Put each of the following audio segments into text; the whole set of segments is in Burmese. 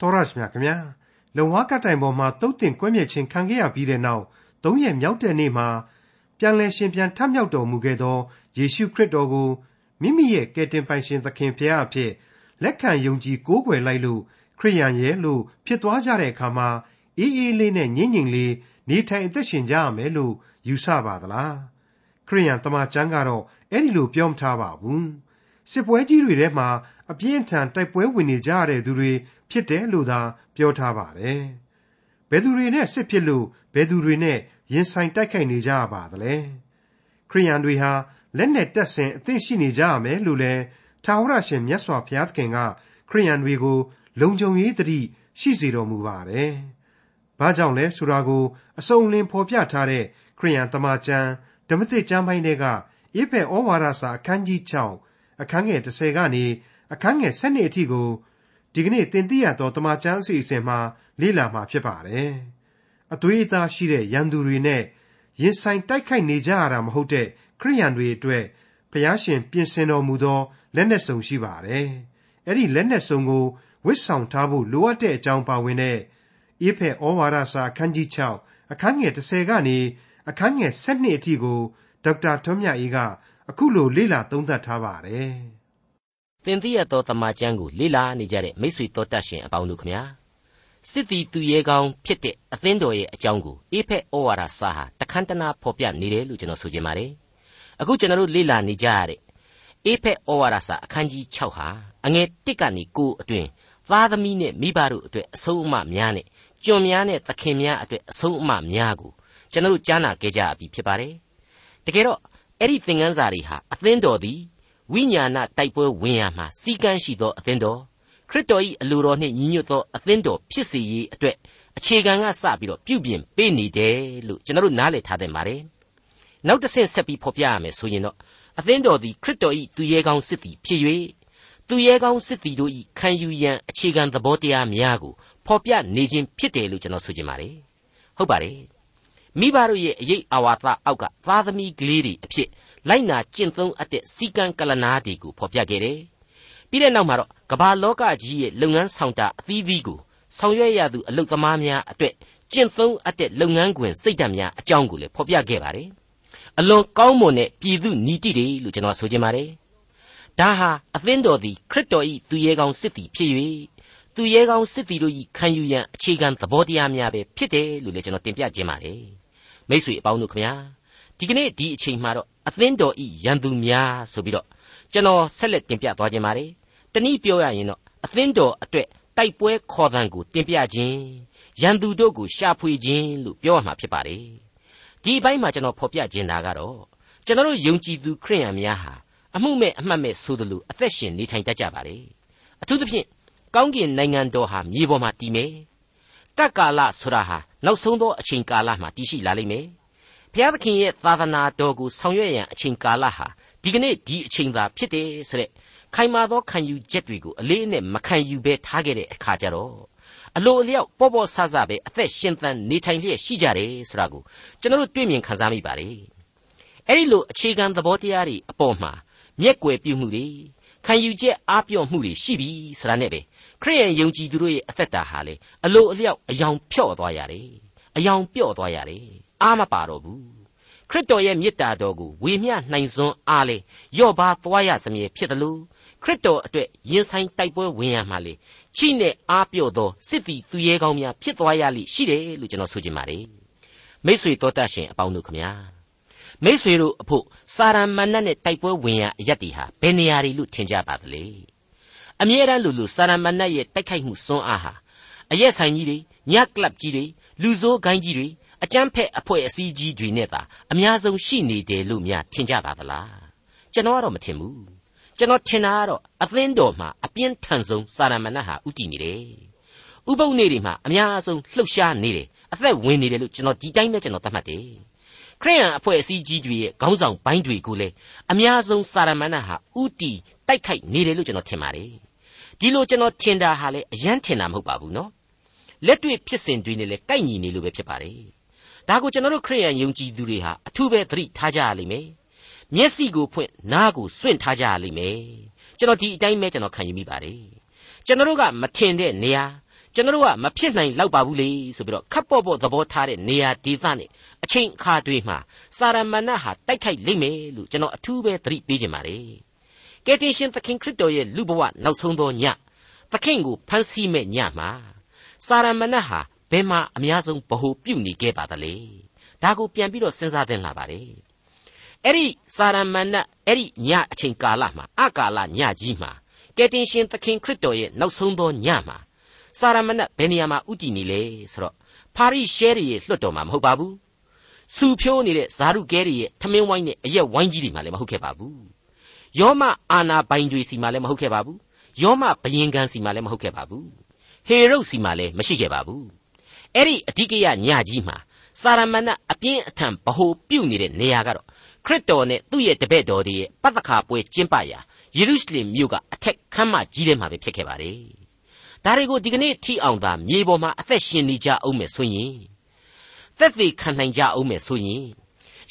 တော်ရရှိမြခင်ဗျာလုံဝါကတိုင်ပေါ်မှာတုတ်တင်ကွဲမြဲခြင်းခံခဲ့ရပြီးတဲ့နောက်သုံးရက်မြောက်တဲ့နေ့မှာပြန်လည်ရှင်ပြန်ထမြောက်တော်မူခဲ့သောယေရှုခရစ်တော်ကိုမိမိရဲ့ကယ်တင်ပိုင်ရှင်သခင်ဖျားအဖြစ်လက်ခံယုံကြည်ကိုးကွယ်လိုက်လို့ခရိယန်ရဲ့လို့ဖြစ်သွားကြတဲ့အခါမှာအေးအေးလေးနဲ့ငြိမ့်ငြိမ်လေးနေထိုင်အသက်ရှင်ကြရမယ်လို့ယူဆပါသလားခရိယန်တမန်ကျမ်းကတော့အဲ့ဒီလိုပြောမထားပါဘူးစစ်ပွဲကြီးတွေထဲမှာ အပြင်းထန်တိုက်ပွဲဝင်နေကြရတဲ့သူတွေဖြစ်တယ်လို့သာပြောထားပါတယ်ဘယ်သူတွေနဲ့စစ်ဖြစ်လို့ဘယ်သူတွေနဲ့ရင်ဆိုင်တိုက်ခိုက်နေကြရပါသလဲခရိယန်တွေဟာလက်နဲ့တက်ဆင်အသင့်ရှိနေကြရမယ်လို့လဲထာဝရရှင်မြတ်စွာဘုရားသခင်ကခရိယန်တွေကို လုံခြုံရေးတတိရှိစေတော်မူပါတယ်။ဘာကြောင့်လဲဆိုတာကိုအစုံလင်ဖော်ပြထားတဲ့ခရိယန်တမန်ကျမ်းဓမ္မသစ်ကျမ်းပိုင်းတွေကဧဖက်ဩဝါဒစာအခန်းကြီး6အခန်းငယ်30ကနေ အခန်းငယ်7အထိကိုဒီကနေ့သင်သိရသောတမန်ကျမ်းအစီအစဉ်မှာလေ့လာမှာဖြစ်ပါတယ်။အသွေးအသားရှိတဲ့ရန်သူတွေနဲ့ရင်ဆိုင်တိုက်ခိုက်နေကြရတာမဟုတ်တဲ့ခရိယန်တွေအတွက်ဘုရားရှင်ပြင်ဆင်တော်မူသောလက်နက်စုံရှိပါတယ်။အဲ့ဒီလက်နက်စုံကိုဝစ်ဆောင်ထားဖို့လိုအပ်တဲ့အကြောင်းပါဝင်တဲ့ဧဖက်ဩဝါဒစာအခန်းကြီး6အခန်းငယ်30ကနေအခန်းငယ်7အထိကိုဒေါက်တာထွန်းမြတ်အေးကအခုလိုလေ့လာသုံးသပ်ထားပါတယ်။ သင်သိရသောတမန်ကျမ်းကိုလေ့လာနေကြတဲ့မိတ်ဆွေတော်တတ်ရှင်အပေါင်းတို့ခမညာစစ်တီသူရဲကောင်းဖြစ်တဲ့အသင်းတော်ရဲ့အကြောင်းကိုအေဖက်ဩဝါဒစာဟာတခန်းတနာဖော်ပြနေတယ်လို့ကျွန်တော်ဆိုချင်ပါတယ်။အခုကျွန်တော်တို့လေ့လာနေကြရတဲ့အေဖက်ဩဝါဒစာအခန်းကြီး6ဟာအငယ်1ကနေ9အတွင်သားသမီးနဲ့မိဘတို့အတွက်အဆုံးအမများနဲ့ကျွန်များနဲ့သခင်များအတွက်အဆုံးအမများကိုကျွန်တော်တို့ကြားနာခဲ့ကြပြီဖြစ်ပါတယ်။တကယ်တော့အဲ့ဒီသင်ခန်းစာတွေဟာအသင်းတော်သည် ဝိညာဏတိုက်ပွဲဝင်ရမှာစီကန်းရှိသောအသင်းတော်ခရစ်တော်၏အလိုတော်နှင့်ညီညွတ်သောအသင်းတော်ဖြစ်စေရေးအတွက်အခြေခံကစပြီးတော့ပြုပြင်ပေးနေတယ်လို့ကျွန်တော်တို့နားလည်ထားတဲ့ပါတယ်။နောက်တစ်ဆင့်ဆက်ပြီးဖော်ပြရမယ်ဆိုရင်တော့အသင်းတော်သည်ခရစ်တော်၏သူရဲကောင်းစစ်သည်ဖြစ်၍သူရဲကောင်းစစ်သည်တို့၏ခံယူရန်အခြေခံသဘောတရားများကိုဖော်ပြနေခြင်းဖြစ်တယ်လို့ကျွန်တော်ဆိုချင်ပါတယ်။ဟုတ်ပါတယ်။မိဘတို့ရဲ့အရေးအာဝါသအောက်ကသားသမီးကလေးတွေအဖြစ် လိုက်နာကျင့်သုံးအပ်တဲ့စီကံကလနာတွေကိုဖော်ပြခဲ့တယ်။ပြီးတဲ့နောက်မှာတော့ကမ္ဘာလောကကြီးရဲ့လုပ်ငန်းဆောင်တာအသီးသီးကိုဆောင်ရွက်ရသူအလုပ်သမားများအတွက်ကျင့်သုံးအပ်တဲ့လုပ်ငန်းခွင်စိတ်ဓာတ်များအကြောင်းကိုလည်းဖော်ပြခဲ့ပါတယ်။အလွန်ကောင်းမွန်တဲ့ပြည်သူနီတိတွေလို့ကျွန်တော်ဆိုချင်ပါတယ်။ဒါဟာအသင်းတော်သည်ခရစ်တော်၏သူရဲကောင်းစစ်သည်ဖြစ်၍သူရဲကောင်းစစ်သည်တို့၏ခံယူရန်အခြေခံသဘောတရားများပဲဖြစ်တယ်လို့လည်းကျွန်တော်တင်ပြခြင်းပါတယ်။မိတ်ဆွေအပေါင်းတို့ခင်ဗျာဒီကနေ့ဒီအချိန်မှာတော့ အသင်းတော်ဤရန်သူများဆိုပြီးတော့ကျွန်တော်ဆက်လက်တင်ပြသွားခြင်းပါတယ်တနည်းပြောရရင်တော့အသင်းတော်အတွက်တိုက်ပွဲခေါ်သံကိုတင်ပြခြင်းရန်သူတို့ကိုရှာဖွေခြင်းလို့ပြောရမှာဖြစ်ပါတယ်ဒီအပိုင်းမှာကျွန်တော်ဖော်ပြခြင်းတာကတော့ကျွန်တော်တို့ယုံကြည်သူခရိယန်များဟာအမှုမဲ့အမှတ်မဲ့ဆိုသလိုအသက်ရှင်နေထိုင်တတ်ကြပါလေအထူးသဖြင့်ကောင်းကင်နိုင်ငံတော်ဟာမြေပေါ်မှာတည်မယ်ကပ်ကာလဆိုတာဟာနောက်ဆုံးသောအချိန်ကာလမှာတည်ရှိလာလိမ့်မယ် ဘုရားသခင်ရဲ့သာသနာတော်ကိုဆောင်ရွက်ရန်အချိန်ကာလဟာဒီကနေ့ဒီအချိန်သာဖြစ်တယ်ဆိုတဲ့ခိုင်မာသောခံယူချက်တွေကိုအလေးအနက်မခံယူဘဲထားခဲ့တဲ့အခါကျတော့အလိုအလျောက်ပေါ့ပေါ့ဆဆပဲအသက်ရှင်သန်နေထိုင်လျက်ရှိကြတယ်ဆိုတာကိုကျွန်တော်တို့တွေ့မြင်ခံစားမိပါတယ်အဲ့ဒီလိုအခြေခံသဘောတရားတွေအပေါ်မှာမျက်ကွယ်ပြုမှုတွေခံယူချက်အားပြော့မှုတွေရှိပြီဆိုတာနဲ့ပဲခရိယန်ယုံကြည်သူတို့ရဲ့အသက်တာဟာလေအလိုအလျောက်အယောင်ဖြော့သွားရတယ်အယောင်ပြော့သွားရတယ် အားမပါတော့ဘူးခရစ်တော်ရဲ့မေတ္တာတော်ကိုဝေမျှနိုင်စွန်းအားလေယော့ပါသွားရစမြဲဖြစ်တယ်လို့ခရစ်တော်အတွက်ရင်ဆိုင်တိုက်ပွဲဝင်ရမှာလေချိနဲ့အားပြော့သောစစ်တီသူရဲကောင်းများဖြစ်သွားရလိရှိတယ်လို့ကျွန်တော်ဆိုချင်ပါတယ်မိษွေတော်တတ်ရှင်အပေါင်းတို့ခမညာမိษွေတို့အဖို့စာရမဏတ်နဲ့တိုက်ပွဲဝင်ရအရက်တီဟာဘယ်နေရာတွေလို့ထင်ကြပါသလဲအမြဲတမ်းလူလူစာရမဏတ်ရဲ့တိုက်ခိုက်မှုစွန်းအားဟာအရက်ဆိုင်ကြီးတွေညကလပ်ကြီးတွေလူဆိုးဂိုင်းကြီးတွေ အကြမ်းဖက်အဖွဲ့အစည်းကြီးတွေနဲ့သာအများဆုံးရှိနေတယ်လို့များထင်ကြပါသလားကျွန်တော်ကတော့မထင်ဘူးကျွန်တော်ထင်တာကတော့အသင်းတော်မှာအပြင်းထန်ဆုံးစာရမဏတ်ဟာဥတည်နေတယ်ဥပုပ်နေ့တွေမှာအများဆုံးလှုပ်ရှားနေတယ်အသက်ဝင်နေတယ်လို့ကျွန်တော်ဒီတိုင်းပဲကျွန်တော်သတ်မှတ်တယ်ခရိယန်အဖွဲ့အစည်းကြီးတွေရဲ့ခေါင်းဆောင်ပိုင်းတွေကိုလည်းအများဆုံးစာရမဏတ်ဟာဥတီတိုက်ခိုက်နေတယ်လို့ကျွန်တော်ထင်ပါတယ်ဒီလိုကျွန်တော်ထင်တာဟာလည်းအယမ်းထင်တာမဟုတ်ပါဘူးနော်လက်တွေ့ဖြစ်စဉ်တွေနဲ့လည်းကိုက်ညီနေလို့ပဲဖြစ်ပါတယ် ဒါကိုကျွန်တော်တို့ခရိယန်ယုံကြည်သူတွေဟာအထူးပဲသတိထားကြရလိမ့်မယ်မျက်စိကိုဖွင့်နားကိုစွန့်ထားကြရလိမ့်မယ်ကျွန်တော်ဒီအတိုင်းပဲကျွန်တော်ခံယူမိပါတယ်ကျွန်တော်တို့ကမထင်တဲ့နေရာကျွန်တော်ကမဖြစ်နိုင်လောက်ပါဘူးလေဆိုပြီးတော့ခပ်ပေါ့ပေါ့သဘောထားတဲ့နေရာဒေသနဲ့အချိန်အခါတွေမှာစာရမဏေဟာတိုက်ခိုက်လိမ့်မယ်လို့ကျွန်တော်အထူးပဲသတိပေးခြင်းပါတယ်ကယ်တင်ရှင်သခင်ခရစ်တော်ရဲ့လူဘဝနောက်ဆုံးသောညသခင်ကိုဖန်ဆီးမဲ့ညမှာစာရမဏေဟာ ဘယ်မှာအများဆုံးဗဟုပြုနေခဲ့ပါသလဲဒါကိုပြန်ပြီးတော့စဉ်းစားသင့်လာပါတယ်အဲ့ဒီစာရမဏေအဲ့ဒီညအချိန်ကာလမှာအကာလညကြီးမှာကယ်တင်ရှင်သခင်ခရစ်တော်ရဲ့နောက်ဆုံးသောညမှာစာရမဏေဘယ်နေရာမှာဥတည်နေလဲဆိုတော့ပါရိရှဲတွေရဲ့လွှတ်တော်မှာမဟုတ်ပါဘူးစူဖြိုးနေတဲ့ဇာရုကဲတွေရဲ့ထမင်းဝိုင်းနဲ့အရက်ဝိုင်းကြီးတွေမှာလည်းမဟုတ်ခဲ့ပါဘူးယောမအာနာပိုင်တွေစီမှာလည်းမဟုတ်ခဲ့ပါဘူးယောမဘယင်ကန်စီမှာလည်းမဟုတ်ခဲ့ပါဘူးဟေရုတ်စီမှာလည်းမရှိခဲ့ပါဘူး အဲ့ဒီအဓိကရညကြီးမှာစာရမဏေအပြင်းအထန်ဗဟိုပြုတ်နေတဲ့နေရာကတော့ခရစ်တော်နဲ့သူ့ရဲ့တပည့်တော်တွေရဲ့ပတ္တခါပွဲကျင်းပရာယေရုရှလင်မြို့ကအထက်ခမ်းမကြီးထဲမှာပဲဖြစ်ခဲ့ပါတယ်ဒါတွေကိုဒီကနေ့ထိအောင်သာမြေပေါ်မှာအသက်ရှင်နေကြအောင်မယ်ဆိုရင်သက်သေခံနိုင်ကြအောင်မယ်ဆိုရင်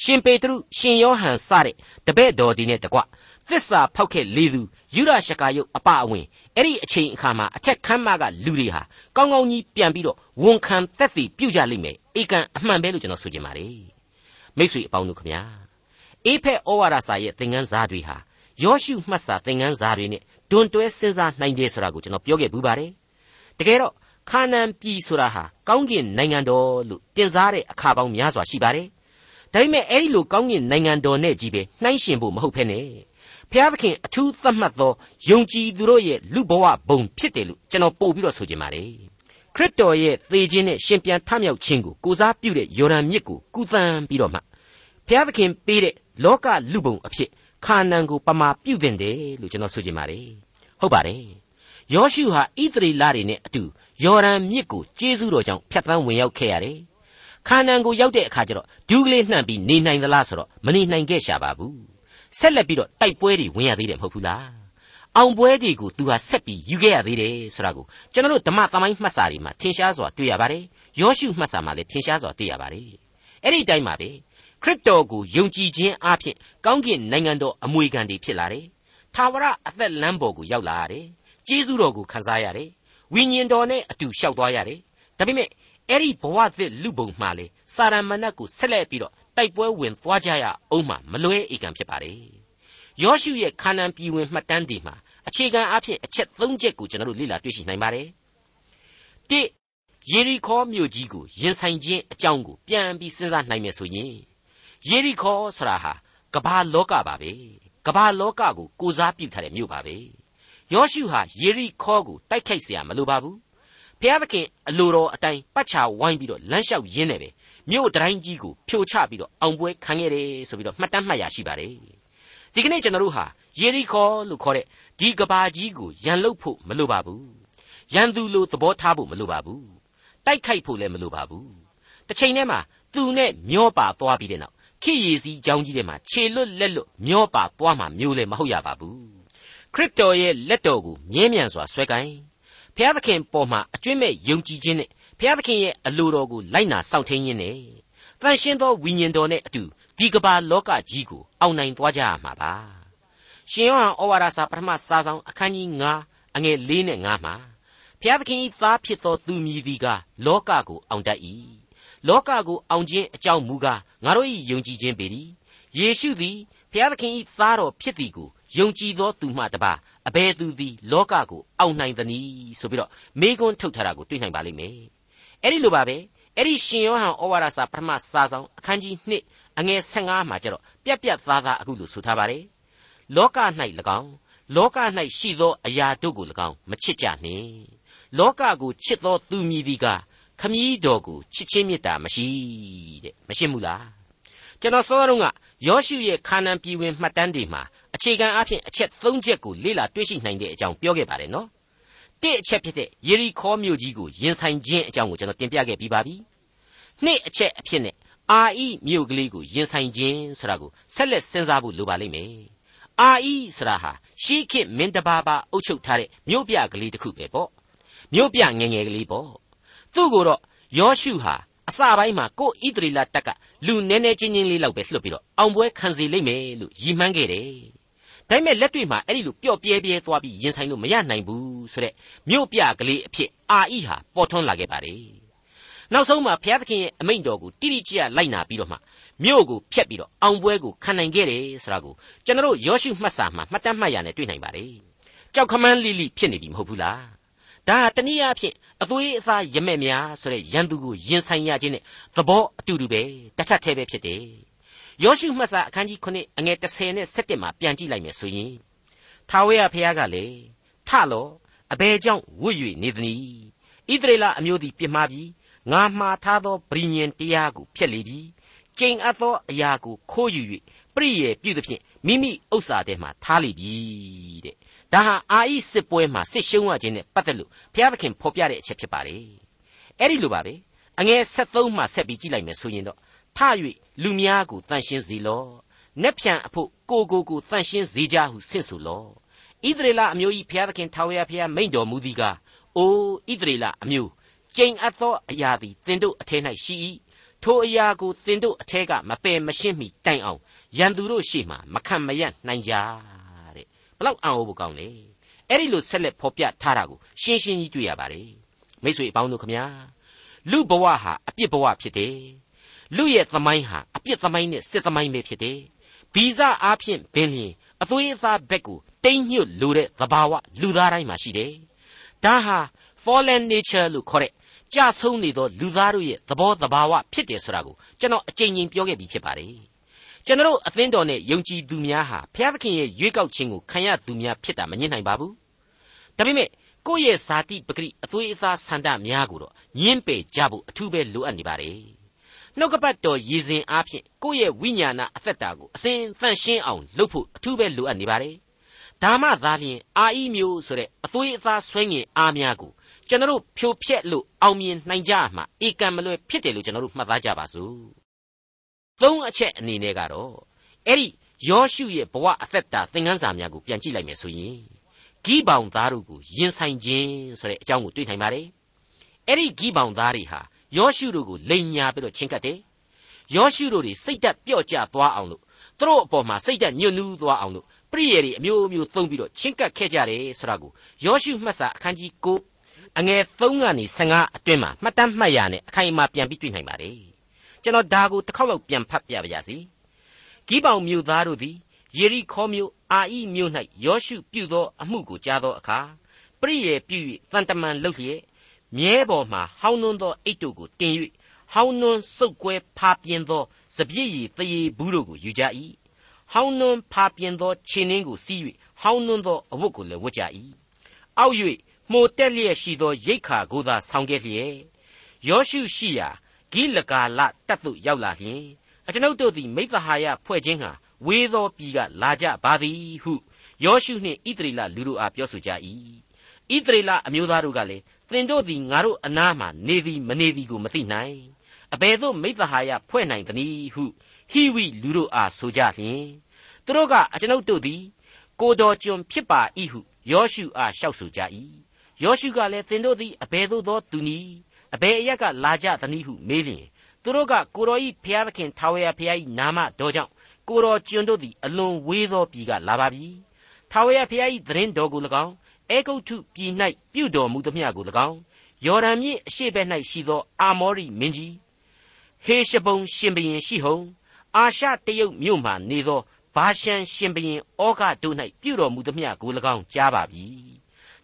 ရှင်ပေတရုရှင်ယောဟန်စတဲ့တပည့်တော်ဒီနဲ့တကွသစ္စာဖောက်ခဲ့လေသူ ယူရရှကာယုတ်အပအဝင်အဲ့ဒီအချိန်အခါမှာအထက်ခမ်းမကလူတွေဟာကောင်းကောင်းကြီးပြန်ပြီးတော့ဝန်ခံသက်သေပြုကြလိမ့်မယ်အေကန်အမှန်ပဲလို့ကျွန်တော်ဆိုချင်ပါတယ်မိတ်ဆွေအပေါင်းတို့ခမညာအေဖက်ဩဝါဒစာရဲ့သင်ခန်းစာတွေဟာယောရှုမှတ်စာသင်ခန်းစာတွေနဲ့တွန်တွဲစဉ်းစားနိုင်တယ်ဆိုတာကိုကျွန်တော်ပြောခဲ့ဘူးပါတယ်တကယ်တော့ခါနန်ပြည်ဆိုတာဟာကောင်းကင်နိုင်ငံတော်လို့တင်စားတဲ့အခါပေါင်းများစွာရှိပါတယ်ဒါပေမဲ့အဲ့ဒီလိုကောင်းကင်နိုင်ငံတော်နဲ့ကြီးပဲနှိုင်းယှဉ်ဖို့မဟုတ်ဖ ೇನೆ ဖျားသခင်အထူးသတ်မှတ်သောယုံကြည်သူတို့ရဲ့လူဘဝဘုံဖြစ်တယ်လို့ကျွန်တော်ပို့ပြီးတော့ဆိုချင်ပါတယ်ခရစ်တော်ရဲ့သေခြင်းနဲ့ရှင်ပြန်ထမြောက်ခြင်းကိုကိုစားပြုတဲ့ယော်ဒန်မြစ်ကိုကူသန်းပြီးတော့မှဖျားသခင်ပေးတဲ့လောကလူဘုံအဖြစ်ခါနန်ကိုပမာပြုတင်တယ်လို့ကျွန်တော်ဆိုချင်ပါတယ်ဟုတ်ပါတယ်ယောရှုဟာဣသရေလတွေနဲ့အတူယော်ဒန်မြစ်ကိုကျေးဇူးတော်ကြောင့်ဖြတ်သန်းဝင်ရောက်ခဲ့ရတယ်ခါနန်ကိုရောက်တဲ့အခါကျတော့ဒူးကလေးနှံ့ပြီးနေနိုင်သလားဆိုတော့မနေနိုင်ခဲ့ရှာပါဘူး ဆက်လက်ပြီးတော့တိုက်ပွဲတွေဝင်ရသေးတယ်မဟုတ်ဘူးလားအောင်ပွဲတွေကိုသူဟာဆက်ပြီးယူခဲ့ရသေးတယ်ဆိုတာကိုကျွန်တော်တို့ဓမ္မသမိုင်းမှတ်စာတွေမှာထင်ရှားစွာတွေ့ရပါတယ်ယောရှုမှတ်စာမှာလည်းထင်ရှားစွာတွေ့ရပါတယ်အဲ့ဒီတိုင်းပါပဲခရစ်တော်ကိုယုံကြည်ခြင်းအပြင်ကောင်းကင်နိုင်ငံတော်အမွေခံတွေဖြစ်လာတယ်ထာဝရအသက်လမ်းပေါ်ကိုရောက်လာရတယ်ကျေးဇူးတော်ကိုခံစားရတယ်ဝိညာဉ်တော်နဲ့အတူလျှောက်သွားရတယ်ဒါပေမဲ့အဲ့ဒီဘဝသစ်လူပုံမှာလေစာရမဏတ်ကိုဆက်လက်ပြီးတော့ တိုက်ပွဲဝင်သွားကြရအောင်မှမလွဲဧကံဖြစ်ပါတယ်ယောရှုရဲ့ခါနန်ပြည်ဝင်မှတ်တမ်းတွေမှာအခြေခံအဖြစ်အချက်၃ချက်ကိုကျွန်တော်တို့လေ့လာတွေ့ရှိနိုင်ပါတယ်၁ယေရီခေါမြို့ကြီးကိုရင်ဆိုင်ခြင်းအကြောင်းကိုပြန်ပြီးစဉ်းစားနိုင်မယ်ဆိုရင်ယေရီခေါဆိုတာဟာကမ္ဘာလောကပါပဲကမ္ဘာလောကကိုကိုစားပြုထားတဲ့မြို့ပါပဲယောရှုဟာယေရီခေါကိုတိုက်ခိုက်เสียမလိုပါဘူးဖျားသခင်အလိုတော်အတိုင်းပတ်ချဝိုင်းပြီးတော့လမ်းလျှောက်ရင်းနေပဲ မြို့တိုင်းကြီးကိုဖြိုချပြီးတော့အောင်ပွဲခံခဲ့တယ်ဆိုပြီးတော့မှတ်တမ်းမှတ်ရရှိပါတယ်ဒီကနေ့ကျွန်တော်တို့ဟာယေရီခေါလို့ခေါ်တဲ့ဒီကဘာကြီးကိုရန်လုဖို့မလိုပါဘူးရန်သူလိုသဘောထားဖို့မလိုပါဘူးတိုက်ခိုက်ဖို့လည်းမလိုပါဘူးတစ်ချိန်တည်းမှာသူနဲ့မျောပါသွားပြီးတဲ့နောက်ခိရည်စည်းကြောင်းကြီးထဲမှာခြေလွတ်လက်လွတ်မျောပါသွားမှာမျိုးလည်းမဟုတ်ရပါဘူးခရစ်တော်ရဲ့လက်တော်ကိုမြဲမြံစွာဆွဲကိုင်းဖျားသခင်ပေါ်မှာအကျွင့်မဲ့ယုံကြည်ခြင်းနဲ့ ဖျားသခင်ရဲ့အလိုတော်ကိုလိုက်နာစောင့်ထိန်ရင်းနဲ့တန်ရှင်းသောဝိညာဉ်တော်နဲ့အတူဒီကမ္ဘာလောကကြီးကိုအောင်နိုင်သွားကြရမှာပါရှင်ယောဟန်ဩဝါဒစာပထမစာဆောင်အခန်းကြီး9အငယ်၄နဲ့9မှာဖျားသခင်၏သားဖြစ်သောသူမည်သည်ကလောကကိုအောင်တတ်၏လောကကိုအောင်ခြင်းအကြောင်းမူကားငါတို့၏ယုံကြည်ခြင်းပေ၏ယေရှုသည်ဖျားသခင်၏သားတော်ဖြစ်သည်ကိုယုံကြည်သောသူမှတပါအဘယ်သူသည်လောကကိုအောင်နိုင်သနည်းဆိုပြီးတော့မေခွန်းထုတ်ထားတာကိုတွေ့နိုင်ပါလိမ့်မယ် အဲ့ဒီလိုပါပဲအဲ့ဒီရှင်ယောဟန်ဩဝါဒစာပထမစာဆောင်အခန်းကြီး2အငယ်15မှာကျတော့ပြက်ပြက်သားသားအခုလိုဆိုထားပါတယ်လောက၌၎င်းလောက၌ရှိသောအရာတို့ကို၎င်းမချစ်ကြနှင့်လောကကိုချစ်သောသူမည်သည်ကခမည်းတော်ကိုချစ်ချင်းမေတ္တာမရှိတဲ့မရှိဘူးလားကျွန်တော်စောတော့ကယောရှုရဲ့ခါနန်ပြည်ဝင်မှတ်တမ်းတွေမှာအခြေခံအဖြစ်အချက်၃ချက်ကိုလေ့လာတွေ့ရှိနိုင်တဲ့အကြောင်းပြောခဲ့ပါတယ်နော် တစ်အချက်ဖြစ်တဲ့ယေရီခေါမြို့ကြီးကိုရင်ဆိုင်ခြင်းအကြောင်းကိုကျွန်တော်တင်ပြခဲ့ပြီးပါပြီနှစ်အချက်အဖြစ်နဲ့အာဣမြို့ကလေးကိုရင်ဆိုင်ခြင်းဆိုတာကိုဆက်လက်စဉ်းစားဖို့လိုပါလိမ့်မယ်အာဣဆိုတာဟာရှေးခေတ်မင်းတဘာဘာအုပ်ချုပ်ထားတဲ့မြို့ပြကလေးတစ်ခုပဲပေါ့မြို့ပြငယ်ငယ်ကလေးပေါ့သူ့ကိုတော့ယောရှုဟာအစပိုင်းမှာကိုဣသရေလတက်ကလူနည်းနည်းချင်းချင်းလေးလောက်ပဲလွှတ်ပြီးတော့အောင်ပွဲခံစီလိမ့်မယ်လို့ရည်မှန်းခဲ့တယ် ဒါပေမဲ့လက်တွေ့မှာအဲ့ဒီလိုပျော့ပြဲပြဲသွားပြီးရင်ဆိုင်လို့မရနိုင်ဘူးဆိုတဲ့မြို့ပြကလေးအဖြစ်အာဤဟာပေါ်ထွန်းလာခဲ့ပါတယ်နောက်ဆုံးမှာဘုရားသခင်ရဲ့အမိန့်တော်ကိုတိတိကျကျလိုက်နာပြီးတော့မှမြို့ကိုဖျက်ပြီးတော့အောင်ပွဲကိုခံနိုင်ခဲ့တယ်ဆိုတာကိုကျွန်တော်ယောရှုမှတ်စာမှာမှတ်တမ်းမှတ်ရနဲ့တွေ့နိုင်ပါတယ်ကြောက်ခမန်းလိလိဖြစ်နေပြီမဟုတ်ဘူးလားဒါတနည်းအားဖြင့်အသွေးအသားရမဲ့များဆိုတဲ့ရန်သူကိုရင်ဆိုင်ရခြင်းနဲ့သဘောအတူတူပဲတထက်သေးပဲဖြစ်တယ် ယောရှုမှတ်စာအခန်းကြီး9အငယ်30နဲ့17မှာပြန်ကြည့်လိုက်မယ်ဆိုရင်ထာဝရဘုရားကလည်းထလောအဘယ်ကြောင့်ဝွတ်၍နေသနည်းဣသရေလအမျိုးသည်ပြစ်မှားပြီးငါမှားထားသောဗြိညင်တရားကိုဖျက်လေပြီကျိန်အပ်သောအရာကိုခိုးယူ၍ပရိယေပြုသဖြင့်မိမိဥစ္စာထဲမှာထားလိပြီတဲ့ဒါဟာအာဣစစ်ပွဲမှာစစ်ရှုံးရခြင်းနဲ့ပတ်သက်လို့ဘုရားသခင်ဖော်ပြတဲ့အချက်ဖြစ်ပါတယ်အဲ့ဒီလိုပါပဲအငယ်73မှဆက်ပြီးကြည့်လိုက်မယ်ဆိုရင်တော့ထ၍ လူများကိုတန်ရှင်းစေလော့နက်ဖြန်အဖို့ကိုကိုကိုတန်ရှင်းစေကြဟုဆင့်ဆိုလော့ဣသရေလအမျိုး၏ဘုရားသခင်ထာဝရဘုရားမိန့်တော်မူသည်ကားအိုဣသရေလအမျိုးကျိန်အပ်သောအရာသည်သင်တို့အထက်၌ရှိ၏ထိုအရာကိုသင်တို့အထက်ကမပယ်မရှင်းမီတိုင်အောင်ရန်သူတို့ရှေ့မှမခံမရနိုင်ကြတဲ့ဘလောက်အံ့ဩဖို့ကောင်းလဲအဲ့ဒီလိုဆက်လက်ဖော်ပြထားတာကိုရှင်းရှင်းကြီးတွေ့ရပါတယ်မိတ်ဆွေအပေါင်းတို့ခမညာလူဘဝဟာအပြစ်ဘဝဖြစ်တယ် လူရဲ့သမိုင်းဟာအပြစ်သမိုင်းနဲ့စစ်သမိုင်းပဲဖြစ်တယ်ဗီဇအားဖြင့်ဘင်းလျင်အသွေးအသားဘက်ကိုတိမ့်ညွတ်လိုတဲ့သဘာဝလူသားတိုင်းမှာရှိတယ်ဒါဟာ fallen nature လို့ခေါ်တဲ့ကြဆုံးနေသောလူသားတို့ရဲ့သဘောတဘာဝဖြစ်တယ်ဆိုတာကိုကျွန်တော်အကြိမ်ကြိမ်ပြောခဲ့ပြီးဖြစ်ပါတယ်ကျွန်တော်အသင်းတော်နဲ့ယုံကြည်သူများဟာဘုရားသခင်ရဲ့ရွေးကောက်ခြင်းကိုခံရသူများဖြစ်တာမငြင်းနိုင်ပါဘူးဒါပေမဲ့ကိုယ့်ရဲ့ဇာတိပဂရိအသွေးအသားဆန္ဒများကိုတော့ညှင်းပယ်ကြဖို့အထူးပဲလိုအပ်နေပါတယ် နှုတ်ကပတ်တော်ရည်စဉ်အားဖြင့်ကိုယ့်ရဲ့ဝိညာဏအသက်တာကိုအစဉ်သန့်ရှင်းအောင်လုပ်ဖို့အထူးပဲလိုအပ်နေပါတယ်ဒါမှသာလျှင်အာဤမျိုးဆိုတဲ့အသွေးအသားဆွဲငင်အားများကိုကျွန်တော်ဖြိုဖျက်လို့အောင်မြင်နိုင်ကြမှာဧကံမလွယ်ဖြစ်တယ်လို့ကျွန်တော်တို့မှတ်သားကြပါစို့သုံးအချက်အနေနဲ့ကတော့အဲ့ဒီယောရှုရဲ့ဘဝအသက်တာသင်ခန်းစာများကိုပြန်ကြည့်လိုက်မယ်ဆိုရင်ဂိဘောင်သားတို့ကိုယင်ဆိုင်ခြင်းဆိုတဲ့အကြောင်းကိုတွေ့နိုင်ပါတယ်အဲ့ဒီဂိဘောင်သားတွေဟာ ယောရှုတို့ကိုလိန်ညာပြီးတော့ချင်းကပ်တယ်ယောရှုတို့တွေစိတ်သက်ပျော့ကျသွားအောင်လို့သူတို့အပေါ်မှာစိတ်သက်ညှို့နှူးသွားအောင်လို့ပရိယေတွေအမျိုးမျိုးသုံးပြီးတော့ချင်းကပ်ခဲ့ကြတယ်ဆိုတာကိုယောရှုမှတ်စာအခန်းကြီး9အငယ်3ကနေ15အတွင်းမှာမှတ်တမ်းမှတ်ရနဲ့အခိုင်အမာပြန်ပြီးတွေ့နိုင်ပါတယ်ကျွန်တော်ဒါကိုတစ်ခေါက်လောက်ပြန်ဖတ်ပြပါရစေဂိပောင်မြို့သားတို့သည်ယေရီခေါမြို့အာဣမြို့၌ယောရှုပြုသောအမှုကိုကြားသောအခါပရိယေပြု၍တန်တမန်လှုပ်လျက် မြဲပေါ်မှဟောင်းနှွန်းသောအိတ်တို့ကိုတင်၍ဟောင်းနှွန်းစုပ်ကွဲဖာပြင်းသောစပြည့်ရည်တရေဘူးတို့ကိုယူကြ၏ဟောင်းနှွန်းဖာပြင်းသောခြေနှင်းကိုစီး၍ဟောင်းနှွန်းသောအဝတ်ကိုလည်းဝတ်ကြ၏အောက်၍မှုတ်တက်လျက်ရှိသောရိတ်ခါကိုသာဆောင်ခဲ့လျက်ယောရှုရှိရာဂိလကာလတပ်သို့ရောက်လာလျင်အကျွန်ုပ်တို့သည်မိသဟာယဖွဲ့ခြင်းဟာဝေသောပြည်ကလာကြပါသည်ဟုယောရှုနှင့်ဣသရေလလူတို့အားပြောဆိုကြ၏ဣသရေလအမျိုးသားတို့ကလည်း သင်တို့သည်ငါတို့အနားမှနေသည်မနေသည်ကိုမသိနိုင်အဘယ်သို့မိသဟာယဖွဲ့နိုင်သနည်းဟုဟိဝိလူတို့အားဆိုကြလျင်သူတို့ကအကျွန်ုပ်တို့သည်ကိုတော်ကျွန်ဖြစ်ပါ၏ဟုယောရှုအားလျှောက်ဆိုကြ၏ယောရှုကလည်းသင်တို့သည်အဘယ်သို့သောသူနည်းအဘယ်အရက်ကလာကြသနည်းဟုမေးလျင်သူတို့ကကိုတော်ဤဖျားသခင်ထာဝရဖျားဤနာမတော်ကြောင့်ကိုတော်ကျွန်တို့သည်အလွန်ဝေးသောပြည်ကလာပါပြီထာဝရဖျားဤသတင်းတော်ကို၎င်း အေဂုတ်ထုပြည်၌ပြုတော်မူသမျှကို၎င်းယော်ဒန်မြစ်အရှေ့ဘက်၌ရှိသောအာမောရိမင်းကြီးဟေရှဘုံရှင်ဘရင်ရှိဟုံအာရှတရုတ်မြို့မှနေသောဘာရှန်ရှင်ဘရင်ဩဃတို့၌ပြုတော်မူသမျှကို၎င်းကြားပါပြီ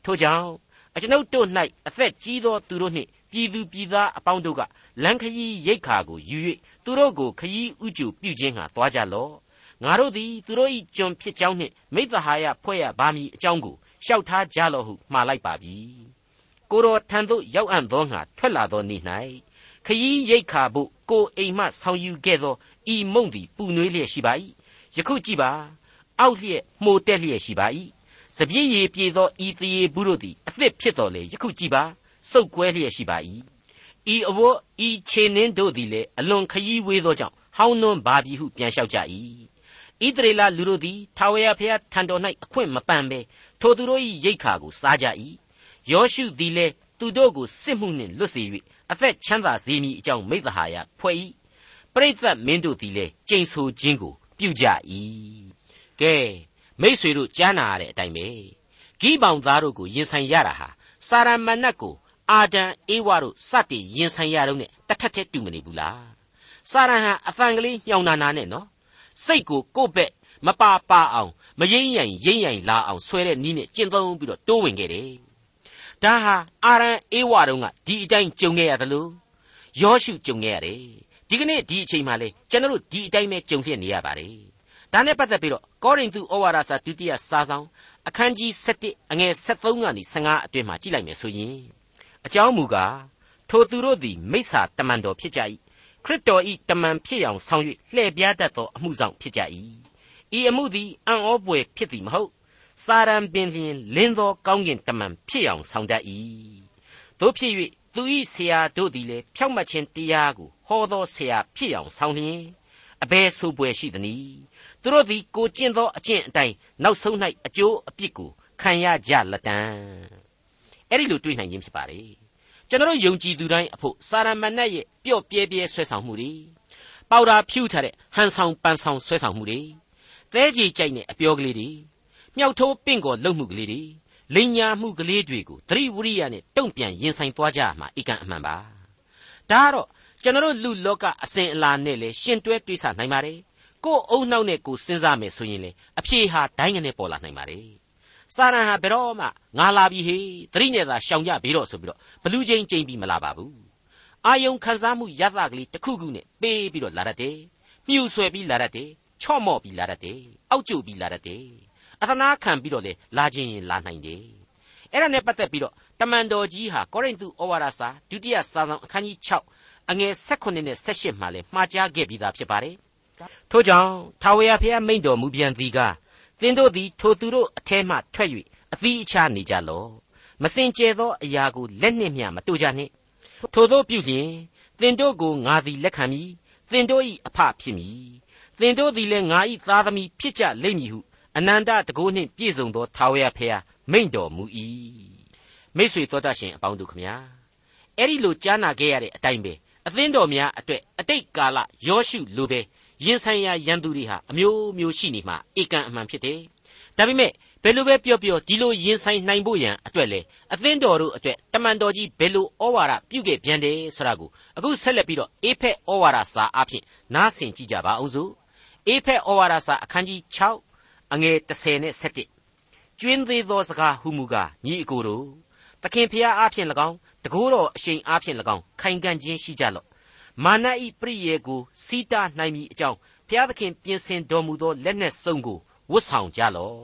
ထို့ကြောင့်အကျွန်ုပ်တို့၌အသက်ကြီးသောသူတို့နှင့်ပြည်သူပြည်သားအပေါင်းတို့ကလန်ခရီးရိတ်ခါကိုယူ၍သူတို့ကိုခရီးဥကျူပြုခြင်းဟာသွားကြလော့ငါတို့သည်သူတို့၏ကျွန်ဖြစ်ကြောင်းနှင့်မိသဟာယဖွဲ့ရပါမည်အကြောင်းကို လျှောက်ထားကြလော့ဟုမှားလိုက်ပါပြီကိုတော်ထံသို့ရောက်အံ့သောငါထွက်လာသောနေ့၌ခရီးရိတ်ခါဖို့ကိုအိမ်မှဆောင်ယူခဲ့သောဤမုံသည်ပူနွေးလျက်ရှိပါ၏ယခုကြည့်ပါအောက်လျက်မှိုတက်လျက်ရှိပါ၏စပြည့်ရည်ပြေသောဤတရေဘူးတို့သည်အသစ်ဖြစ်တော်လေယခုကြည်ပါစုပ်ကွဲလျက်ရှိပါ၏ဤအဝတ်ဤခြေနှင်းတို့သည်လည်းအလွန်ခရီးဝေးသောကြောင့်ဟောင်းနွမ်းပါပြီဟုပြန်လျှောက်ကြ၏ဣသရေလလူတို့သည်ထာဝရဘုရားထံတော်၌အခွင့်မပန်ဘဲ ထိုသူတို့၏ရိတ်ခါကိုစားကြ၏ယောရှုသည်လည်းသူတို့ကိုစစ်မှုနှင့်လွတ်စေ၍အသက်ချမ်းသာစေမည်အကြောင်းမိသဟာယဖွဲ့၏ပရိသတ်မင်းတို့သည်လည်းကြိမ်ဆိုခြင်းကိုပြုကြ၏ကဲမိษွေတို့ကြားနာရတဲ့အတိုင်းပဲဂိဘောင်သားတို့ကိုရင်ဆိုင်ရတာဟာစာရမဏတ်ကိုအာဒံအေဝါတို့စတင်ရင်ဆိုင်ရတော့နဲ့တထက်ထက်တူမနေဘူးလားစာရဟံအဖန်ကလေးညောင်နာနာနဲ့နော်စိတ်ကိုကိုယ့်ဘက်မပါပါအောင် မရင်းရင်ရင်းရင်လာအောင်ဆွဲတဲ့နီးနဲ့ကျင့်သုံးပြီးတော့တိုးဝင်ခဲ့တယ်ဒါဟာအာရန်အေဝါတို့ကဒီအတိုင်းကြုံခဲ့ရတယ်လို့ယောရှုကြုံခဲ့ရတယ်ဒီကနေ့ဒီအချိန်မှလေကျွန်တော်တို့ဒီအတိုင်းပဲကြုံဖြစ်နေရပါတယ်ဒါနဲ့ပတ်သက်ပြီးတော့ကောရိန္သုဩဝါဒစာဒုတိယစာဆောင်အခန်းကြီး7အငယ်73ကနေ15အတွင်းမှာကြည့်လိုက်မယ်ဆိုရင်အကြောင်းမူကားထိုသူတို့သည်မိစ္ဆာတမန်တော်ဖြစ်ကြ၏ခရစ်တော်ဤတမန်ဖြစ်အောင်ဆောင်၍လှည့်ပြားတတ်သောအမှုဆောင်ဖြစ်ကြ၏ ဤအမှုသည်အံ့ဩပွေဖြစ်သည်မဟုတ်စာရန်ပင်လျင်လင်းသောကောင်းကင်တမန်ဖြစ်အောင်ဆောင်တတ်၏တို့ဖြစ်၍သူဤဆရာတို့သည်လည်းဖြောက်မှတ်ခြင်းတရားကိုဟောသောဆရာဖြစ်အောင်ဆောင်လျင်အဘယ်ဆိုပွေရှိသနည်းသူတို့သည်ကိုကျင့်သောအကျင့်အတိုင်းနောက်ဆုံး၌အကျိုးအပြစ်ကိုခံရကြလက်တံအဲ့ဒီလိုတွေးနိုင်ခြင်းဖြစ်ပါလေကျွန်တော်ယုံကြည်သူတိုင်းအဖို့စာရမဏတ်ရဲ့ပျော့ပြဲပြဲဆွဲဆောင်မှုတွေပေါတာဖြူထားတဲ့ဟန်ဆောင်ပန်ဆောင်ဆွဲဆောင်မှုတွေ သဲကြီးကြိုက်တဲ့အပြောကလေးတွေမြောက်ထိုးပင့်ကောလှုပ်မှုကလေးတွေလိန်ညာမှုကလေးတွေကိုသတိဝရိယနဲ့တုံ့ပြန်ရင်ဆိုင်သွားကြမှာအကန့်အမှန်ပါဒါကတော့ကျွန်တော်လူလောကအစဉ်အလာနဲ့လေရှင်တွဲတွေးဆနိုင်ပါတယ်ကိုယ်အုံနှောက်နဲ့ကိုစဉ်းစားမယ်ဆိုရင်လေအဖြေဟာဒိုင်းကနေပေါ်လာနိုင်ပါတယ်စာရန်ဟာဘယ်တော့မှငါလာပြီဟေးသတိနဲ့သာရှောင်ကြပြီးတော့ဆိုပြီးတော့ဘလူးချင်းချင်းပြီးမလာပါဘူးအာယုံခံစားမှုရသကလေးတစ်ခုခုနဲ့ပေးပြီးတော့လာတတ်တယ်မြှူဆွဲပြီးလာတတ်တယ် ချော့မော့ပြီးလာတတ်တယ်အောက်ကျပြီးလာတတ်တယ်အသနာခံပြီးတော့လေလာခြင်းရင်လာနိုင်တယ်အဲ့ဒါနဲ့ပတ်သက်ပြီးတော့တမန်တော်ကြီးဟာကောရိန္သုဩဝါဒစာဒုတိယစာဆောင်အခန်းကြီး6အငယ်16နဲ့18မှာလဲမှားကြားခဲ့ပြီးသားဖြစ်ပါတယ်ထို့ကြောင့်ထာဝရဘုရားမိန့်တော်မူပြန်သည်ကားသင်တို့သည်ထိုသူတို့အထဲမှထွက်၍အသီးအခြားနေကြလော့မစင်ကြဲသောအရာကိုလက်နှင့်မျှမတို့ကြနှင့်ထိုသောပြုလျင်သင်တို့ကိုငါသည်လက်ခံမည်သင်တို့၏အဖဖြစ်မည် သင်တို့သည်လည်းငါ၏သားသမီးဖြစ်ကြလိမ့်မည်ဟုအနန္တတကုနှင့်ပြည့်စုံသောထာဝရဘုရားမိန့်တော်မူ၏မိတ်ဆွေတော်တတ်ရှင်အပေါင်းတို့ခမညာအဲ့ဒီလိုကြားနာခဲ့ရတဲ့အတိုင်းပဲအသင်းတော်များအတွက်အတိတ်ကာလယောရှုလိုပဲရင်ဆိုင်ရာရန်သူတွေဟာအမျိုးမျိုးရှိနေမှဧကန်အမှန်ဖြစ်တယ်။ဒါပေမဲ့ဘယ်လိုပဲပြောပြောဒီလိုရင်ဆိုင်နိုင်ဖို့ရန်အတွက်လေအသင်းတော်တို့အတွက်တမန်တော်ကြီးဘယ်လိုဩဝါဒပြုခဲ့ပြန်တယ်ဆိုတာကိုအခုဆက်လက်ပြီးတော့အေဖက်ဩဝါဒစာအဖြစ်နားဆင်ကြည့်ကြပါအောင်စို့ အေဖက်ဩဝါဒစာအခန်းကြီး6အငယ်30နဲ့7ကျွင်းသေးသောစကားဟုမူကားညီအကိုတို့သခင်ဖျားအားဖြင့်၎င်းတကိုးတော်အရှိန်အားဖြင့်၎င်းခိုင်ခံ့ခြင်းရှိကြလော့မာနဤပရိယေကိုစီးတားနိုင်မည်အကြောင်းဘုရားသခင်ပြင်ဆင်တော်မူသောလက်နက်စုံကိုဝတ်ဆောင်ကြလော့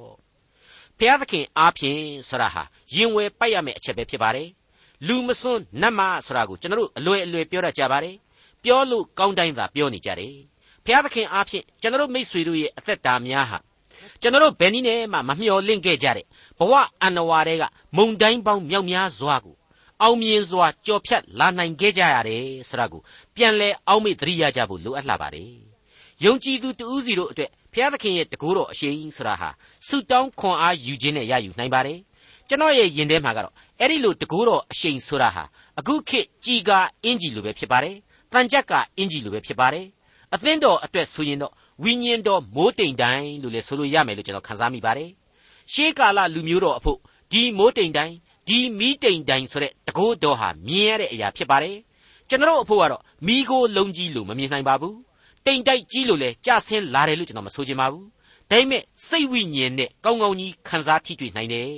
ဘုရားသခင်အားဖြင့်ဆရာဟာရင်ဝယ်ပိုက်ရမယ့်အချက်ပဲဖြစ်ပါတယ်လူမစွန်းနတ်မဆရာကိုကျွန်တော်တို့အလွယ်အလွယ်ပြောတတ်ကြပါတယ်ပြောလို့ကောင်းတိုင်းသာပြောနေကြတယ် ဘုရားသခင်အားဖြင့်ကျွန်တော်တို့မိษွေတို့ရဲ့အသက်တာများဟာကျွန်တော်တို့ဘယ်နည်းနဲ့မှမမျှော်လင့်ခဲ့ကြတဲ့ဘဝအန္တဝါတွေကမုန်တိုင်းပေါင်းမြောက်များစွာကိုအောင်မြင်စွာကြော်ဖြတ်လာနိုင်ခဲ့ကြရတယ်ဆိုတာကိုပြန်လဲအောက်မေ့သတိရကြဖို့လိုအပ်လာပါတယ်။ယုံကြည်သူတဦးစီတို့အတွက်ဘုရားသခင်ရဲ့တကူတော်အရှိန်ဆိုတာဟာဆုတောင်းခွန်အားယူခြင်းနဲ့ရယူနိုင်ပါတယ်။ကျွန်တော်ရဲ့ယင်ထဲမှာကတော့အဲ့ဒီလိုတကူတော်အရှိန်ဆိုတာဟာအခုခေတ်ကြည်ကာအင်ဂျီလိုပဲဖြစ်ပါတယ်။တန်ကြက်ကအင်ဂျီလိုပဲဖြစ်ပါတယ်။ အသင်းတော်အတွက်ဆိုရင်တော့ဝိညာဉ်တော်မိုးတိမ်တိုင်းလို့လည်းဆိုလို့ရမယ်လို့ကျွန်တော်ခန်းစားမိပါတယ်။ရှေးကာလလူမျိုးတော်အဖို့ဒီမိုးတိမ်တိုင်းဒီမီးတိမ်တိုင်ဆိုတဲ့တကိုးတော်ဟာမြင်ရတဲ့အရာဖြစ်ပါတယ်ကျွန်တော်အဖို့ကတော့မီးကိုလုံးကြီးလို့မမြင်နိုင်ပါဘူးတိမ်တိုက်ကြီးလို့လည်းကြဆင်းလာတယ်လို့ကျွန်တော်မဆိုချင်ပါဘူးဒါပေမဲ့စိတ်ဝိညာဉ်နဲ့ကောင်းကောင်းကြီးခံစားထိတွေ့နိုင်တယ်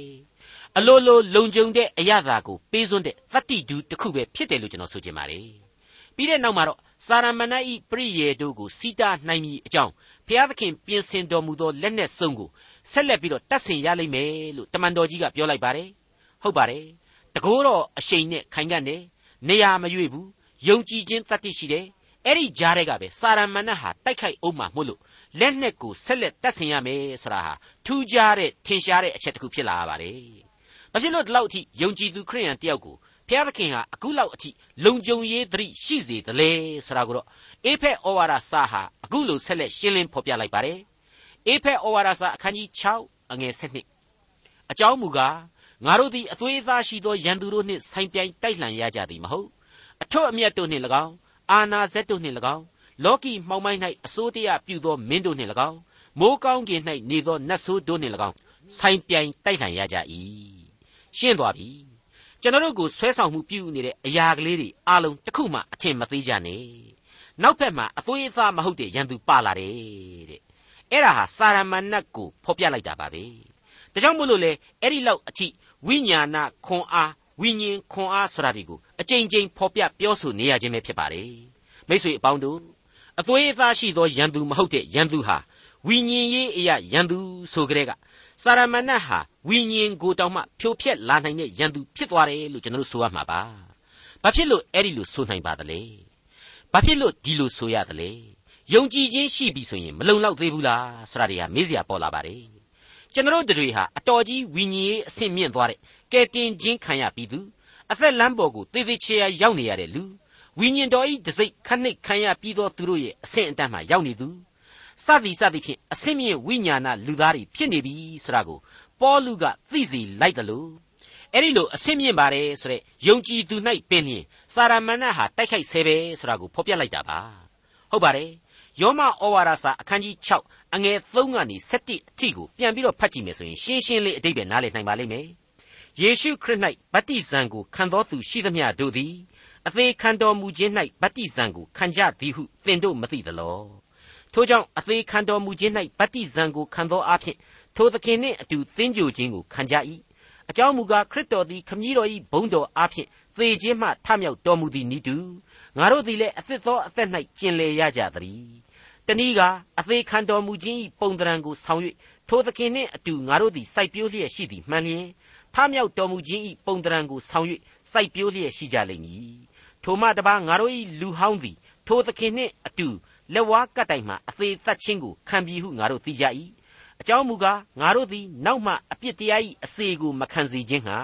အလိုလိုလုံခြုံတဲ့အရာသာကိုပေးစွန်းတဲ့သတ္တိဒူတစ်ခုပဲဖြစ်တယ်လို့ကျွန်တော်ဆိုချင်ပါတယ်ပြီးတဲ့နောက်မှာတော့ စာရမဏေဤပရိယေတို့ကိုစီတာနိုင်မည်အကြောင်းဘုရားသခင်ပြင်ဆင်တော်မူသောလက်နက်စုံကိုဆက်လက်ပြီးတော့တတ်ဆင်ရလိမ့်မယ်လို့တမန်တော်ကြီးကပြောလိုက်ပါတယ်ဟုတ်ပါတယ်တကိုးတော့အရှိန်နဲ့ခိုင်ခံ့တယ်နေရာမရွေ့ဘူးယုံကြည်ခြင်းတတ္တိရှိတယ်အဲ့ဒီကြားတဲ့ကပဲစာရမဏတ်ဟာတိုက်ခိုက်အောင်မှမို့လို့လက်နဲ့ကိုဆက်လက်တတ်ဆင်ရမယ်ဆိုတာဟာထူးခြားတဲ့ထင်ရှားတဲ့အချက်တစ်ခုဖြစ်လာပါတယ်။မဖြစ်လို့ဒီလောက်အထိယုံကြည်သူခရိယန်တယောက်ကို ဘုရားသခင်ဟာအခုလောက်အထိလုံခြုံရေးသတိရှိစေသလဲဆိုတာကိုတော့အေဖက်ဩဝါဒစာဟာအခုလိုဆက်လက်ရှင်းလင်းဖော်ပြလိုက်ပါတယ်။အေဖက်ဩဝါဒစာအခန်းကြီး6အငယ်7အကြောင်းမူကားငါတို့သည်အသွေးအသားရှိသောရန်သူတို့နှင့်ဆိုင်ပြိုင်တိုက်လှန်ရကြသည်မဟုတ်အထွတ်အမြတ်တို့နှင့်၎င်းအာနာဇက်တို့နှင့်၎င်းလောကီမှောင်မိုက်၌အစိုးတရားပြုသောမင်းတို့နှင့်၎င်းမိုးကောင်းကင်၌နေသောနတ်ဆိုးတို့နှင့်၎င်းဆိုင်ပြိုင်တိုက်လှန်ရကြ၏ရှင်းသွားပြီ ကျွန်တော်တို့ကိုဆွဲဆောင်မှုပြုနေတဲ့အရာကလေးတွေအားလုံးတစ်ခုမှအထင်မသေးကြနဲ့နောက်ဖက်မှာအသွေးအသားမဟုတ်တဲ့ရန်သူပါလာတယ်တဲ့အဲ့ဒါဟာစာရမဏတ်ကိုဖော်ပြလိုက်တာပါပဲဒါကြောင့်မို့လို့လေအဲ့ဒီလောက်အထိဝိညာဏခွန်အားဝိညာဉ်ခွန်အားဆိုတာဒီကိုအကြိမ်ကြိမ်ဖော်ပြပြောဆိုနေရခြင်းပဲဖြစ်ပါတယ်မိတ်ဆွေအပေါင်းတို့အသွေးအသားရှိသောရန်သူမဟုတ်တဲ့ရန်သူဟာဝိညာဉ်ရေးအရာရန်သူဆိုကြတဲ့က စာရမဏတ်ဟာဝိညာဉ်ကိုတောင်မှဖြိုဖျက်လာနိုင်တဲ့ရန်သူဖြစ်သွားတယ်လို့ကျွန်တော်တို့ဆိုရမှာပါဘာဖြစ်လို့အဲ့ဒီလိုဆိုနိုင်ပါသလဲဘာဖြစ်လို့ဒီလိုဆိုရသလဲယုံကြည်ခြင်းရှိပြီဆိုရင်မလုံလောက်သေးဘူးလားဆိုတာတွေကမေးစရာပေါ်လာပါတယ်ကျွန်တော်တို့တွေဟာအတော်ကြီးဝိညာဉ်ရေးအဆင့်မြင့်သွားတဲ့ကဲတင်ခြင်းခံရပြီးသူအသက်လမ်းပေါ်ကိုသေသေးချာရောက်နေရတဲ့လူဝိညာဉ်တော်ဤတစိ့ခနှိတ်ခံရပြီးသောသူတို့ရဲ့အဆင့်အတန်းမှာရောက်နေသူ စသည်စသည်ဖြင့်အဆင့်မြင့်ဝိညာဏလူသားတွေဖြစ်နေပြီဆိုတာကိုပေါလုကသိစေလိုက်တယ်လို့အဲ့ဒီလိုအဆင့်မြင့်ပါတယ်ဆိုတဲ့ယုံကြည်သူ၌ပင်လျင်စာရမဏတ်ဟာတိုက်ခိုက်ဆဲပဲဆိုတာကိုဖော်ပြလိုက်တာပါဟုတ်ပါတယ်ယောမဩဝါဒစာအခန်းကြီး6အငယ်3ကနေ7အထိကိုပြန်ပြီးတော့ဖတ်ကြည့်မယ်ဆိုရင်ရှင်းရှင်းလေးအတိတ်ပဲနားလည်နိုင်ပါလိမ့်မယ်ယေရှုခရစ်၌ဗတ္တိဇံကိုခံတော်သူရှိသမျှတို့သည်အသေးခံတော်မူခြင်း၌ဗတ္တိဇံကိုခံကြသည်ဟုသင်တို့မသိသလော ထို့ကြောင့်အသေးခံတော်မူခြင်း၌ဗတ္တိဇံကိုခံသောအဖြစ်ထိုသခင်နှင့်အတူသင်ကြိုခြင်းကိုခံကြ၏အကြောင်းမူကားခရစ်တော်သည်ခမည်းတော်၏ဘုန်းတော်အဖြစ်သေခြင်းမှထမြောက်တော်မူသည်နိတူငါတို့သည်လည်းအသစ်သောအသက်၌ကျင်လည်ရကြသည်တနည်းကအသေးခံတော်မူခြင်း၏ပုံတရံကိုဆောင်၍ထိုသခင်နှင့်အတူငါတို့သည်စိုက်ပျိုးလျက်ရှိသည်မှန်လျင်ထမြောက်တော်မူခြင်း၏ပုံတရံကိုဆောင်၍စိုက်ပျိုးလျက်ရှိကြလိမ့်မည်ထိုမှတပါငါတို့၏လူဟောင်းသည်ထိုသခင်နှင့်အတူ လက်ဝါးကတ်တိုင်မှအသေးသက်ခြင်းကိုခံပြီးဟုငါတို့သိကြ၏အကြောင်းမူကားငါတို့သည်နောက်မှအပြစ်တရား၏အစေကိုမခံစေခြင်းဟာ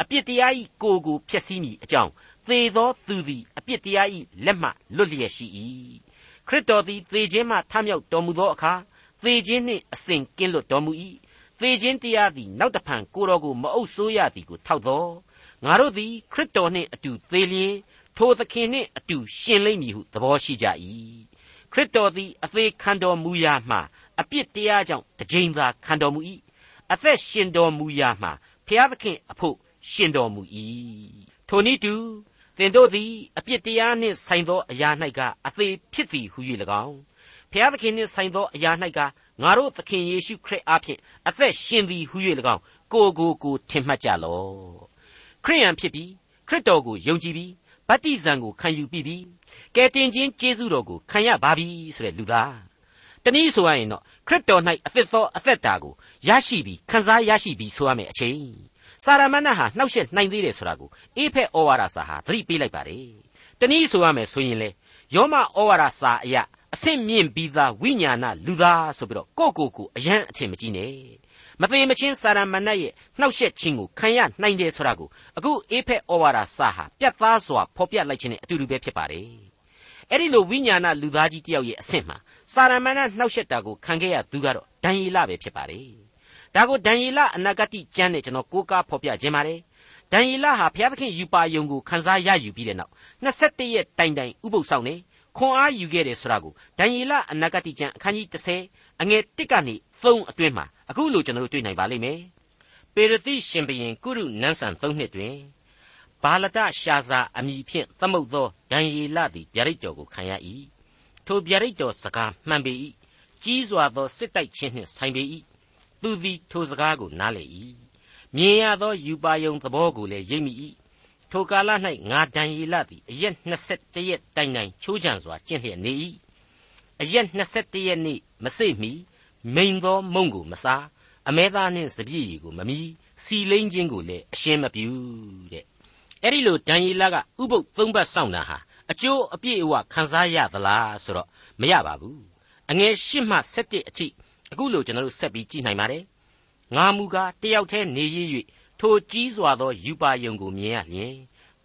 အပြစ်တရား၏ကိုယ်ကိုဖျက်ဆီးမိအကြောင်းသေသောသူသည်အပြစ်တရား၏လက်မှလွတ်လျက်ရှိ၏ခရစ်တော်သည်သေခြင်းမှထမြောက်တော်မူသောအခါသေခြင်းနှင့်အစဉ်ကင်းလွတ်တော်မူ၏သေခြင်းတရားသည်နောက်တဖန်ကိုတော်ကိုမအုပ်ဆိုးရသည်ကိုထောက်သောငါတို့သည်ခရစ်တော်နှင့်အတူသေလျင်ထိုသခင်နှင့်အတူရှင်လိမ့်မည်ဟုသဘောရှိကြ၏ ခရစ်တော်သည်အသေးခံတော်မူရာမှာအပြစ်တရားကြောင့်တကြိမ်သာခံတော်မူ၏အသက်ရှင်တော်မူရာမှာဖျားသခင်အဖို့ရှင်တော်မူ၏ထိုနည်းတူသင်တို့သည်အပြစ်တရားနှင့်ဆိုင်သောအရာ၌ကအသေးဖြစ်သည်ဟု၍၎င်းဖျားသခင်နှင့်ဆိုင်သောအရာ၌ကငါတို့သခင်ယေရှုခရစ်အားဖြင့်အသက်ရှင်သည်ဟု၍၎င်းကိုကိုကိုထင်မှတ်ကြလော့ခရိယန်ဖြစ်ပြီးခရစ်တော်ကိုယုံကြည်ပြီးဗတ္တိဇံကိုခံယူပြီးပြီး ကယ်တင်ခြင်းကျေးဇူးတော်ကိုခံရပါပြီဆိုတဲ့လူသားတနည်းဆိုရရင်တော့ခရစ်တော်၌အသက်သောအသက်တာကိုရရှိပြီးခံစားရရှိပြီးဆိုရမယ်အချိန်စာရမဏေဟာနှောက်ယှက်နိုင်သေးတယ်ဆိုတာကိုအေဖက်ဩဝါဒစာဟာသတိပေးလိုက်ပါတယ်တနည်းဆိုရမယ်ဆိုရင်လေယောမဩဝါဒစာအရာအဆင့်မြင့်ပြီးသားဝိညာဏလူသားဆိုပြီးတော့ကိုကိုကိုအယံအထင်မကြီးနဲ့မသေးမချင်းစာရမဏေရဲ့နှောက်ယှက်ခြင်းကိုခံရနိုင်တယ်ဆိုတာကိုအခုအေဖက်ဩဝါဒစာဟာပြတ်သားစွာဖော်ပြလိုက်ခြင်းနဲ့အတူတူပဲဖြစ်ပါတယ် အဲ့ဒီလိုဝိညာဏလူသားကြီးတယောက်ရဲ့အဆင့်မှာစာရမဏေနှောက်ယှက်တာကိုခံခဲ့ရသူကတော့ဒံယေလပဲဖြစ်ပါတယ်ဒါကိုဒံယေလအနာဂတိကျမ်းနဲ့ကျွန်တော်ကိုးကားဖော်ပြခြင်းပါတယ်ဒံယေလဟာဘုရားသခင်ယူပါယုံကိုခန်းစားရယူပြီးတဲ့နောက်21ရက်တိုင်တိုင်ဥပုသ်ဆောင်နေခွန်အားယူခဲ့တယ်ဆိုတာကိုဒံယေလအနာဂတိကျမ်းအခန်းကြီး30အငယ်1ကနေ3အတွင်းမှာအခုလိုကျွန်တော်တို့တွေ့နိုင်ပါလိမ့်မယ်ပေရတိရှင်ဘရင်ကုရုနန်းဆန်3နှစ်တွင် ဘာလတရှာဇာအမည်ဖြင့်သမုတ်သောဒံယေလသည်ဗျာဒိတ်တော်ကိုခံရ၏ထိုဗျာဒိတ်တော်စကားမှန်ပေ၏ကြီးစွာသောစစ်တိုက်ခြင်းနှင့်ဆိုင်ပေ၏သူသည်ထိုစကားကိုနားလေ၏မြင်ရသောယူပါယုံသဘောကိုလည်းရိပ်မိ၏ထိုကာလ၌ငါဒံယေလသည်အရက်21ရက်တိုင်တိုင်ချိုးချံစွာကျင့်လျက်နေ၏အရက်21ရက်နေ့မစိတ်မီမိန်သောမုံကိုမစားအမဲသားနှင့်စပြည့်ရီကိုမမီစီလိမ့်ခြင်းကိုလည်းအရှင်းမပြုတဲ့ အဲ့ဒီလိုဒံယေလကဥပုပ်သုံးပတ်စောင့်တာဟာအကျိုးအပြည့်အဝခံစားရသလားဆိုတော့မရပါဘူးအငယ်၈မှ၁၁အထိအခုလိုကျွန်တော်တို့ဆက်ပြီးကြည့်နိုင်ပါတယ်ငါမူကားတယောက်တည်းနေရ၍ထိုကြီးစွာသောယူပါယုံကိုမြင်ရလျင်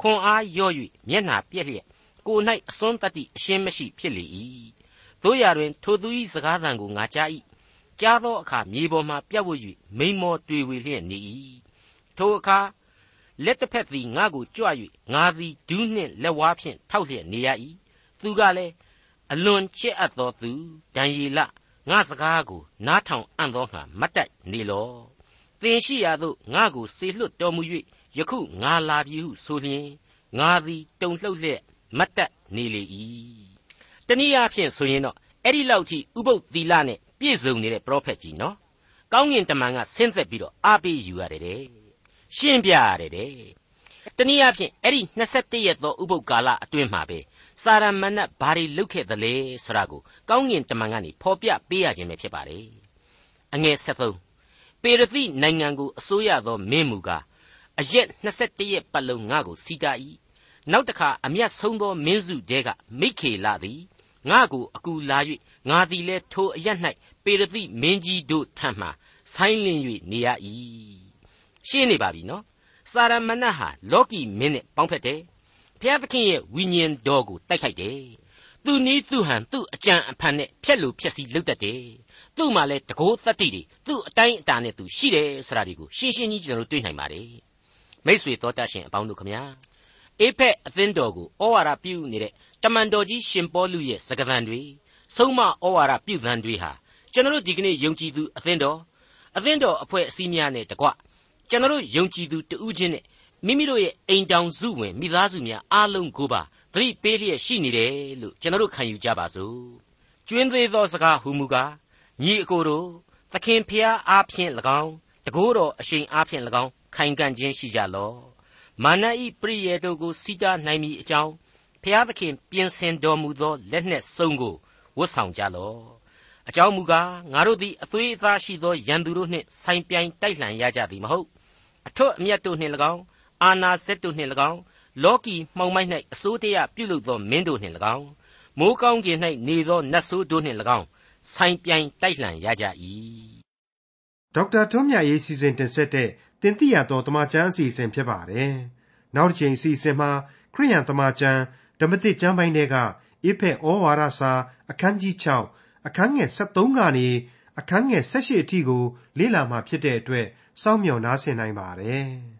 ခွန်အားရော့၍မျက်နှာပြက်လျက်ကို၌အစွန်းတတ္တိအရှင်းမရှိဖြစ်လေ၏တို့ရတွင် ထိုသူ၏စကားသံကိုငါကြား၏ကြားသောအခါမြေပေါ်မှပြတ်ဝတ်၍မိန်မောတွေ့ဝေလျက်နေ၏ထိုအခါ လက်တစ်ဖက်သည်ငါ့ကိုကြွ၍ငါသည်ဒူးနှင့်လက်ဝါးဖြင့်ထောက်လျက်နေရ၏သူကလည်းအလွန်ချစ်အပ်သောသူဒံယေလငါစကားကိုနားထောင်အံ့သောငါမတ်တက်နေလောသင်ရှိရာသို့ငါကိုစေလွှတ်တော်မူ၍ယခုငါလာပြီဟုဆိုလျင်ငါသည်တုန်လှုပ်လျက်မတ်တက်နေလေ၏တနည်းအားဖြင့်ဆိုရင်တော့အဲ့ဒီလောက်ကြီးဥပုပ်သီလနဲ့ပြည့်စုံနေတဲ့ပရောဖက်ကြီးနော်ကောင်းကင်တမန်ကဆင်းသက်ပြီးတော့အားပေးယူရတယ်တဲ့ ရှင်းပြရတယ်တဲ့တနည်းအားဖြင့်အဲ့ဒီ21ရက်သောဥပုပ်ကာလအတွင်းမှာပဲစာရမဏတ်ဘာတွေလုပ်ခဲ့သလဲဆိုတာကိုကောင်းကင်တမန်ကနေဖော်ပြပေးရခြင်းပဲဖြစ်ပါတယ်အငယ်73ပေရသိနိုင်ငံကိုအစိုးရသောမင်းမူကားအရက်21ရက်ပတ်လုံးငါကိုစီတာ၏နောက်တစ်ခါအမျက်ဆုံးသောမင်းစုတဲကမိခေလာသည်ငါကိုအကူလာ၍ငါသည်လည်းထိုအရက်၌ပေရသိမင်းကြီးတို့ထံမှဆိုင်းလင်း၍နေရ၏ ရှင်းနေပါပြီနော်စာရမဏတ်ဟာလောကီမင်းနဲ့ပေါင်းဖက်တယ်ဖျားသခင်ရဲ့ဝိညာဉ်တော်ကိုတိုက်ခိုက်တယ်သူနီးသူဟန်သူ့အကြံအဖန်နဲ့ဖြက်လို့ဖြက်စီလုပ်တတ်တယ်သူ့မှာလဲတကိုးသတ္တိတွေသူ့အတိုင်းအတာနဲ့သူရှိတယ်ဆိုတာဒီကိုရှင်းရှင်းကြီးကျွန်တော်တို့တွေ့နိုင်ပါတယ်မိษွေတော်တတ်ရှင်အပေါင်းတို့ခမညာအေဖက်အသင်းတော်ကိုဩဝါဒပြုနေတဲ့တမန်တော်ကြီးရှင်ပေါလုရဲ့စကားသံတွေဆုံးမဩဝါဒပြုသံတွေဟာကျွန်တော်တို့ဒီကနေ့ယုံကြည်သူအသင်းတော်အသင်းတော်အဖွဲ့အစည်းများနဲ့တကွ ကျွန်တော်တို့ယုံကြည်သူတဦးချင်းနဲ့မိမိတို့ရဲ့အိမ်တောင်စုဝင်မိသားစုများအားလုံးကိုပါသတိပေးလျက်ရှိနေတယ်လို့ကျွန်တော်တို့ခံယူကြပါစို့ကျွင်းသေးသောစကားဟူမူကားညီအကိုတို့သခင်ဖျားအားဖြင့်၎င်းတကိုးတော်အရှိန်အားဖြင့်၎င်းခိုင်ခံ့ခြင်းရှိကြလော့မာနဤပရိယေတို့ကိုစီတာနိုင်မည်အကြောင်းဖျားသခင်ပြင်ဆင်တော်မူသောလက်နှင့်စုံကိုဝတ်ဆောင်ကြလော့ အကြောင်းမူကားငါတို့သည်အသွေးအသားရှိသောရန်သူတို့နှင့်ဆိုင်ပြိုင်တိုက်လှန်ရကြသည်မဟုတ်အထွတ်အမြတ်တို့နှင့်၎င်းအာနာစက်တို့နှင့်၎င်းလောကီမှောင်မိုက်၌အစိုးတရားပြုလုပ်သောမင်းတို့နှင့်၎င်းမိုးကောင်းကင်၌နေသောနတ်ဆိုးတို့နှင့်၎င်းဆိုင်ပြိုင်တိုက်လှန်ရကြ၏ဒေါက်တာထွန်းမြတ်ရေးစီစဉ်တင်ဆက်တဲ့တင်ပြတော်တမချန်းအစီအစဉ်ဖြစ်ပါတယ်နောက်တစ်ချိန်အစီအစဉ်မှာခရိယန်တမချန်းဓမ္မတိကျမ်းပိုင်းတွေကအိဖက်ဩဝါဒစာအခန်းကြီး6 အခန်းငယ်73ကနေအခန်းငယ်78အထိကို လေ့လာမှဖြစ်တဲ့အတွက်စောင့်မျှော်နားဆင်နိုင်ပါတယ်။